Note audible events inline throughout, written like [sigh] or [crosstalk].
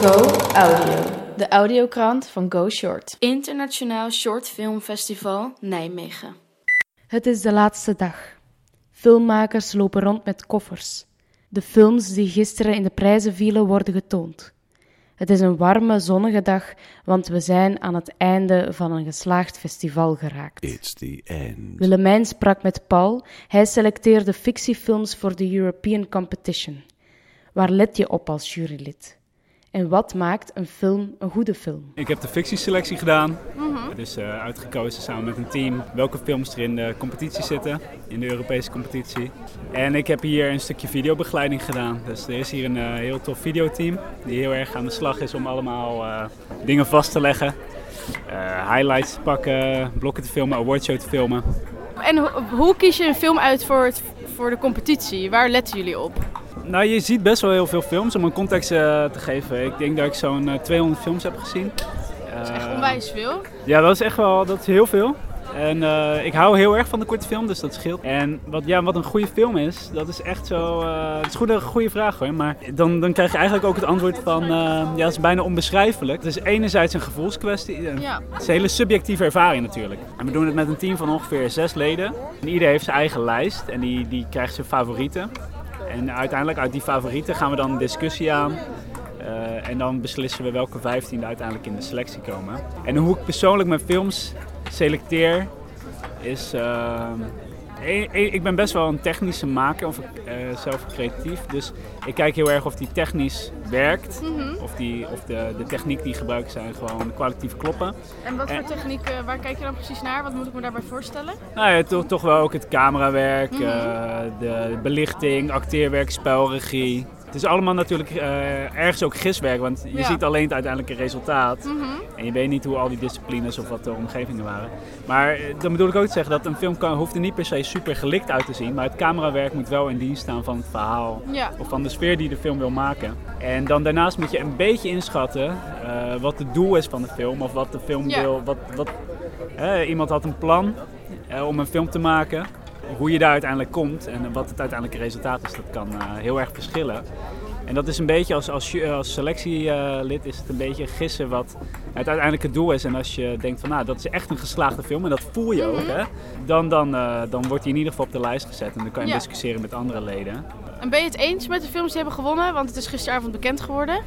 Go Audio. De audiokrant van Go Short. Internationaal Short Film Festival Nijmegen. Het is de laatste dag. Filmmakers lopen rond met koffers. De films die gisteren in de prijzen vielen worden getoond. Het is een warme, zonnige dag, want we zijn aan het einde van een geslaagd festival geraakt. It's the end. Willemijn sprak met Paul. Hij selecteerde fictiefilms voor de European Competition. Waar let je op als jurylid? En wat maakt een film een goede film? Ik heb de fictieselectie gedaan. Dus uh, uitgekozen samen met een team welke films er in de competitie zitten, in de Europese competitie. En ik heb hier een stukje videobegeleiding gedaan. Dus er is hier een uh, heel tof videoteam die heel erg aan de slag is om allemaal uh, dingen vast te leggen. highlights te pakken, blokken te filmen, awardshow te filmen. En ho hoe kies je een film uit voor, het, voor de competitie? Waar letten jullie op? Nou, je ziet best wel heel veel films. Om een context uh, te geven, ik denk dat ik zo'n uh, 200 films heb gezien. Dat is echt onwijs veel. Ja, dat is echt wel dat is heel veel. En uh, ik hou heel erg van de korte film, dus dat scheelt. En wat, ja, wat een goede film is, dat is echt zo... Uh, het is goed, een goede vraag hoor, maar dan, dan krijg je eigenlijk ook het antwoord van... Uh, ja, het is bijna onbeschrijfelijk. Het is enerzijds een gevoelskwestie. Ja. Het is een hele subjectieve ervaring natuurlijk. En we doen het met een team van ongeveer zes leden. En ieder heeft zijn eigen lijst en die, die krijgt zijn favorieten. En uiteindelijk uit die favorieten gaan we dan een discussie aan. Uh, en dan beslissen we welke 15 uiteindelijk in de selectie komen. En hoe ik persoonlijk mijn films selecteer is. Uh, ik ben best wel een technische maker, of uh, zelf creatief. Dus ik kijk heel erg of die technisch werkt. Mm -hmm. Of, die, of de, de techniek die gebruikt zijn gewoon kwalitatief kloppen. En wat voor techniek, uh, waar kijk je dan precies naar? Wat moet ik me daarbij voorstellen? Nou ja, toch, toch wel ook het camerawerk, mm -hmm. uh, de belichting, acteerwerk, spelregie. Het is allemaal natuurlijk uh, ergens ook giswerk, want je ja. ziet alleen het uiteindelijke resultaat. Mm -hmm. En je weet niet hoe al die disciplines of wat de omgevingen waren. Maar dan bedoel ik ook te zeggen dat een film kan, hoeft er niet per se super gelikt uit te zien. Maar het camerawerk moet wel in dienst staan van het verhaal. Ja. Of van de sfeer die de film wil maken. En dan daarnaast moet je een beetje inschatten uh, wat het doel is van de film. Of wat de film ja. wil. Wat, wat, uh, iemand had een plan om een film te maken hoe je daar uiteindelijk komt en wat het uiteindelijke resultaat is, dat kan uh, heel erg verschillen. En dat is een beetje als, als, als selectielid is het een beetje gissen wat het uiteindelijke doel is. En als je denkt van nou, dat is echt een geslaagde film en dat voel je ook, hè, dan, dan, uh, dan wordt hij in ieder geval op de lijst gezet en dan kan je ja. discussiëren met andere leden. En ben je het eens met de films die hebben gewonnen? Want het is gisteravond bekend geworden.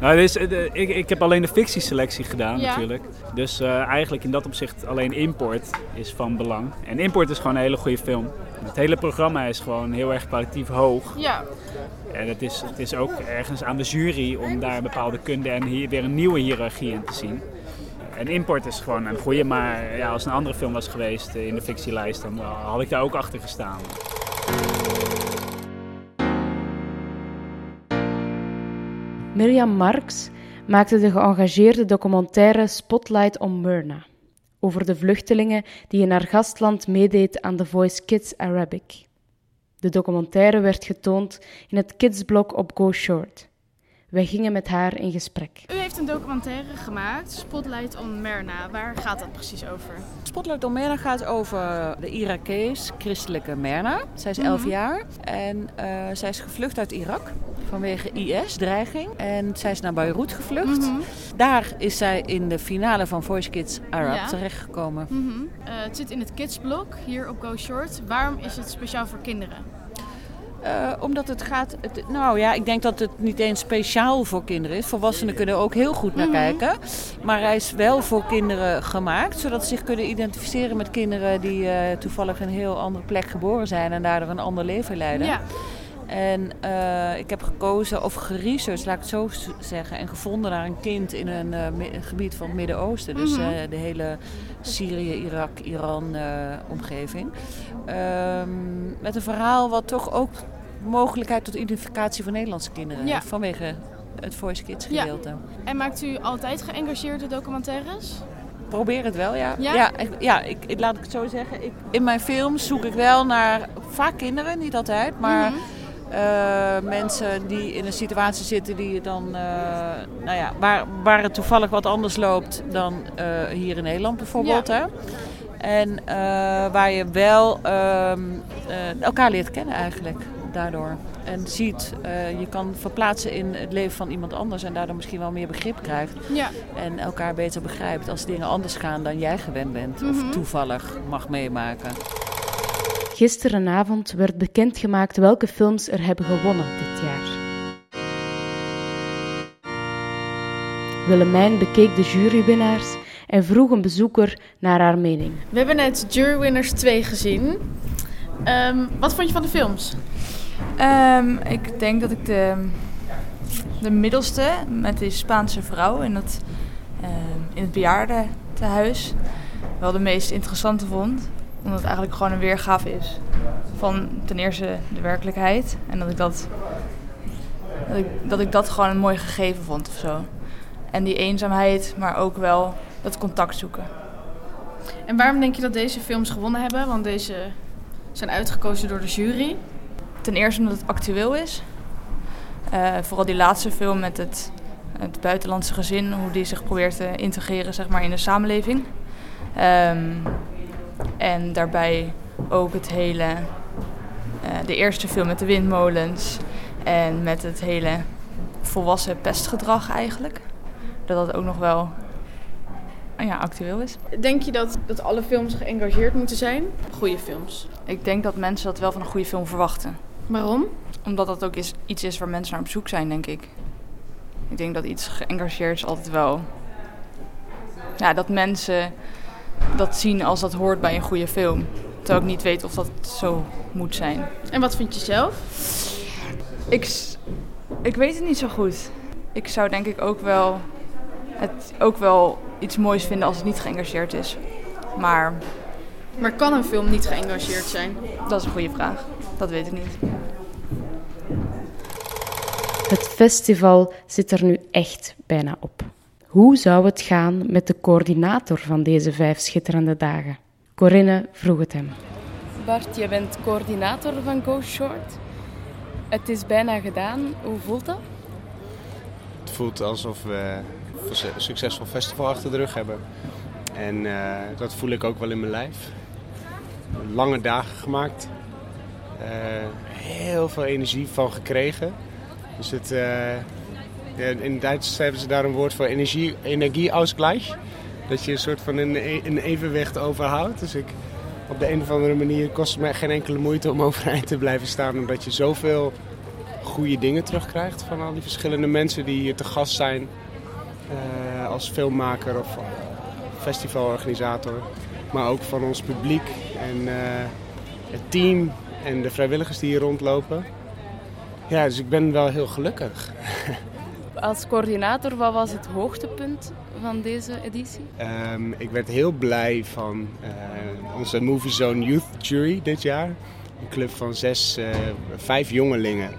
Nou, dus, ik, ik heb alleen de fictieselectie gedaan ja. natuurlijk. Dus uh, eigenlijk in dat opzicht alleen import is van belang. En import is gewoon een hele goede film. Het hele programma is gewoon heel erg kwalitatief hoog. Ja. En het is, het is ook ergens aan de jury om daar bepaalde kunde en hier weer een nieuwe hiërarchie in te zien. En import is gewoon een goede, maar ja, als een andere film was geweest in de fictielijst, dan had ik daar ook achter gestaan. Mirjam Marks maakte de geëngageerde documentaire Spotlight on Myrna over de vluchtelingen die in haar gastland meedeed aan The Voice Kids Arabic. De documentaire werd getoond in het kidsblog op Go Short. Wij gingen met haar in gesprek. U heeft een documentaire gemaakt, Spotlight on Merna. Waar gaat dat precies over? Spotlight on Merna gaat over de Irakees christelijke Merna. Zij is 11 mm -hmm. jaar en uh, zij is gevlucht uit Irak vanwege IS-dreiging. En zij is naar Beirut gevlucht. Mm -hmm. Daar is zij in de finale van Voice Kids Arab ja. terechtgekomen. Mm -hmm. uh, het zit in het kidsblok hier op Go Short. Waarom is het speciaal voor kinderen? Uh, omdat het gaat. Het, nou ja, ik denk dat het niet eens speciaal voor kinderen is. Volwassenen kunnen er ook heel goed naar mm -hmm. kijken. Maar hij is wel voor kinderen gemaakt, zodat ze zich kunnen identificeren met kinderen die uh, toevallig in een heel andere plek geboren zijn en daardoor een ander leven leiden. Ja. En uh, ik heb gekozen, of geresearched, laat ik het zo zeggen, en gevonden naar een kind in een, uh, een gebied van het Midden-Oosten. Dus mm -hmm. uh, de hele Syrië, Irak, Iran omgeving. Um, met een verhaal wat toch ook mogelijkheid tot identificatie van Nederlandse kinderen ja. heeft vanwege het Voice Kids gedeelte. Ja. En maakt u altijd geëngageerde documentaires? probeer het wel, ja. Ja, ja, ik, ja ik, ik, laat ik het zo zeggen. Ik, in mijn films zoek ik wel naar vaak kinderen, niet altijd, maar mm -hmm. Uh, mensen die in een situatie zitten die dan, uh, nou ja, waar, waar het toevallig wat anders loopt dan uh, hier in Nederland bijvoorbeeld. Ja. Hè? En waar je wel elkaar leert kennen eigenlijk daardoor. en ziet. je kan verplaatsen in het leven van iemand anders en daardoor misschien wel meer begrip krijgt. Ja. En elkaar beter begrijpt als dingen anders gaan dan jij gewend bent of mhm. toevallig mag meemaken. Gisterenavond werd bekendgemaakt welke films er hebben gewonnen dit jaar. Willemijn bekeek de jurywinnaars en vroeg een bezoeker naar haar mening. We hebben net Jurywinners 2 gezien. Ehm, wat vond je van de films? Um, ik denk dat ik de, de middelste met die Spaanse vrouw in het, uh, in het bejaardentehuis wel de meest interessante vond. Omdat het eigenlijk gewoon een weergave is van ten eerste de werkelijkheid. En dat ik dat, dat ik, dat ik dat gewoon een mooi gegeven vond of zo. En die eenzaamheid, maar ook wel dat contact zoeken. En waarom denk je dat deze films gewonnen hebben? Want deze zijn uitgekozen door de jury. Ten eerste omdat het actueel is. Uh, vooral die laatste film met het, het buitenlandse gezin, hoe die zich probeert te integreren zeg maar, in de samenleving. Um, en daarbij ook het hele, uh, de eerste film met de windmolens en met het hele volwassen pestgedrag eigenlijk dat dat ook nog wel ja, actueel is. Denk je dat, dat alle films geëngageerd moeten zijn? Goede films. Ik denk dat mensen dat wel van een goede film verwachten. Waarom? Omdat dat ook is, iets is waar mensen naar op zoek zijn, denk ik. Ik denk dat iets geëngageerd is altijd wel... Ja, dat mensen dat zien als dat hoort bij een goede film. Terwijl ik niet weet of dat zo moet zijn. En wat vind je zelf? Ik, ik weet het niet zo goed. Ik zou denk ik ook wel het ook wel iets moois vinden als het niet geëngageerd is. Maar... Maar kan een film niet geëngageerd zijn? Dat is een goede vraag. Dat weet ik niet. Het festival zit er nu echt bijna op. Hoe zou het gaan met de coördinator van deze vijf schitterende dagen? Corinne vroeg het hem. Bart, je bent coördinator van Go Short. Het is bijna gedaan. Hoe voelt dat? Het voelt alsof we een succesvol festival achter de rug hebben. En uh, dat voel ik ook wel in mijn lijf. Lange dagen gemaakt. Uh, heel veel energie van gekregen. Dus het, uh, in Duits hebben ze daar een woord voor energie, energieausgleich. Dat je een soort van een, een evenwicht overhoudt. Dus ik, op de een of andere manier kost het mij geen enkele moeite om [laughs] overeind te blijven staan. Omdat je zoveel goede dingen terugkrijgt van al die verschillende mensen die hier te gast zijn. Eh, als filmmaker of festivalorganisator. Maar ook van ons publiek en eh, het team en de vrijwilligers die hier rondlopen. Ja, dus ik ben wel heel gelukkig. Als coördinator, wat was het hoogtepunt van deze editie? Um, ik werd heel blij van uh, onze Movie Zone Youth Jury dit jaar. Een club van zes, uh, vijf jongelingen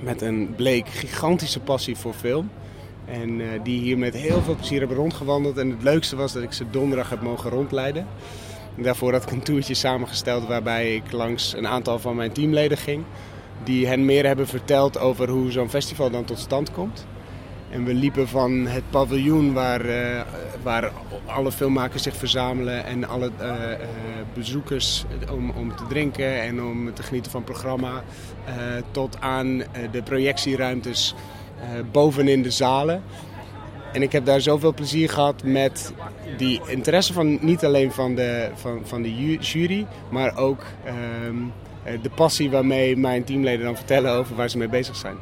met een bleek gigantische passie voor film. En uh, die hier met heel veel plezier hebben rondgewandeld. En het leukste was dat ik ze donderdag heb mogen rondleiden. En daarvoor had ik een toertje samengesteld waarbij ik langs een aantal van mijn teamleden ging. Die hen meer hebben verteld over hoe zo'n festival dan tot stand komt. En we liepen van het paviljoen waar, uh, waar alle filmmakers zich verzamelen en alle uh, bezoekers om, om te drinken en om te genieten van het programma. tot aan de projectieruimtes bovenin de zalen. En ik heb daar zoveel plezier gehad met die interesse van niet alleen van de, van, van de jury, maar ook ehm, eh, de passie waarmee mijn teamleden dan vertellen over waar ze mee bezig zijn.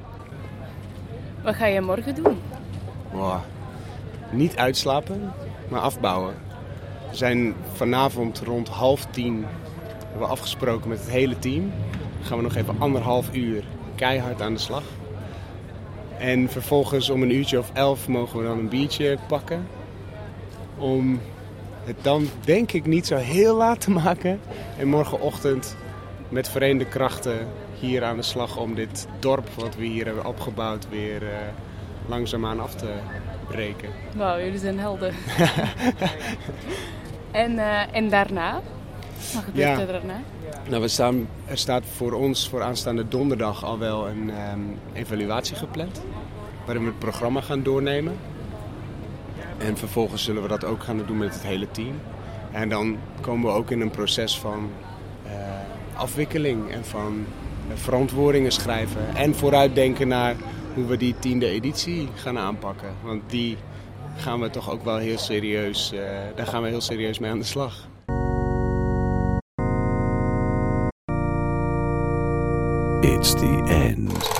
Wat ga je morgen doen? niet uitslapen, maar afbouwen. We zijn vanavond rond half tien hebben we afgesproken met het hele team. Dan gaan we nog even anderhalf uur keihard aan de slag. En vervolgens om een uurtje of elf mogen we dan een biertje pakken. Om het dan denk ik niet zo heel laat te maken. En morgenochtend met verenigde krachten hier aan de slag om dit dorp wat we hier hebben opgebouwd weer uh, langzaamaan af te breken. Wauw, jullie zijn helden. [laughs] en, uh, en daarna? Wat gebeurt ja. er daarna? Nou, we staan, er staat voor ons voor aanstaande donderdag al wel een um, evaluatie gepland. Waarin we het programma gaan doornemen. En vervolgens zullen we dat ook gaan doen met het hele team. En dan komen we ook in een proces van afwikkeling en van verantwoordingen schrijven. En vooruitdenken naar hoe we die tiende editie gaan aanpakken. Want die gaan we toch ook wel heel serieus, uh, daar gaan we heel serieus mee aan de slag. It's the end.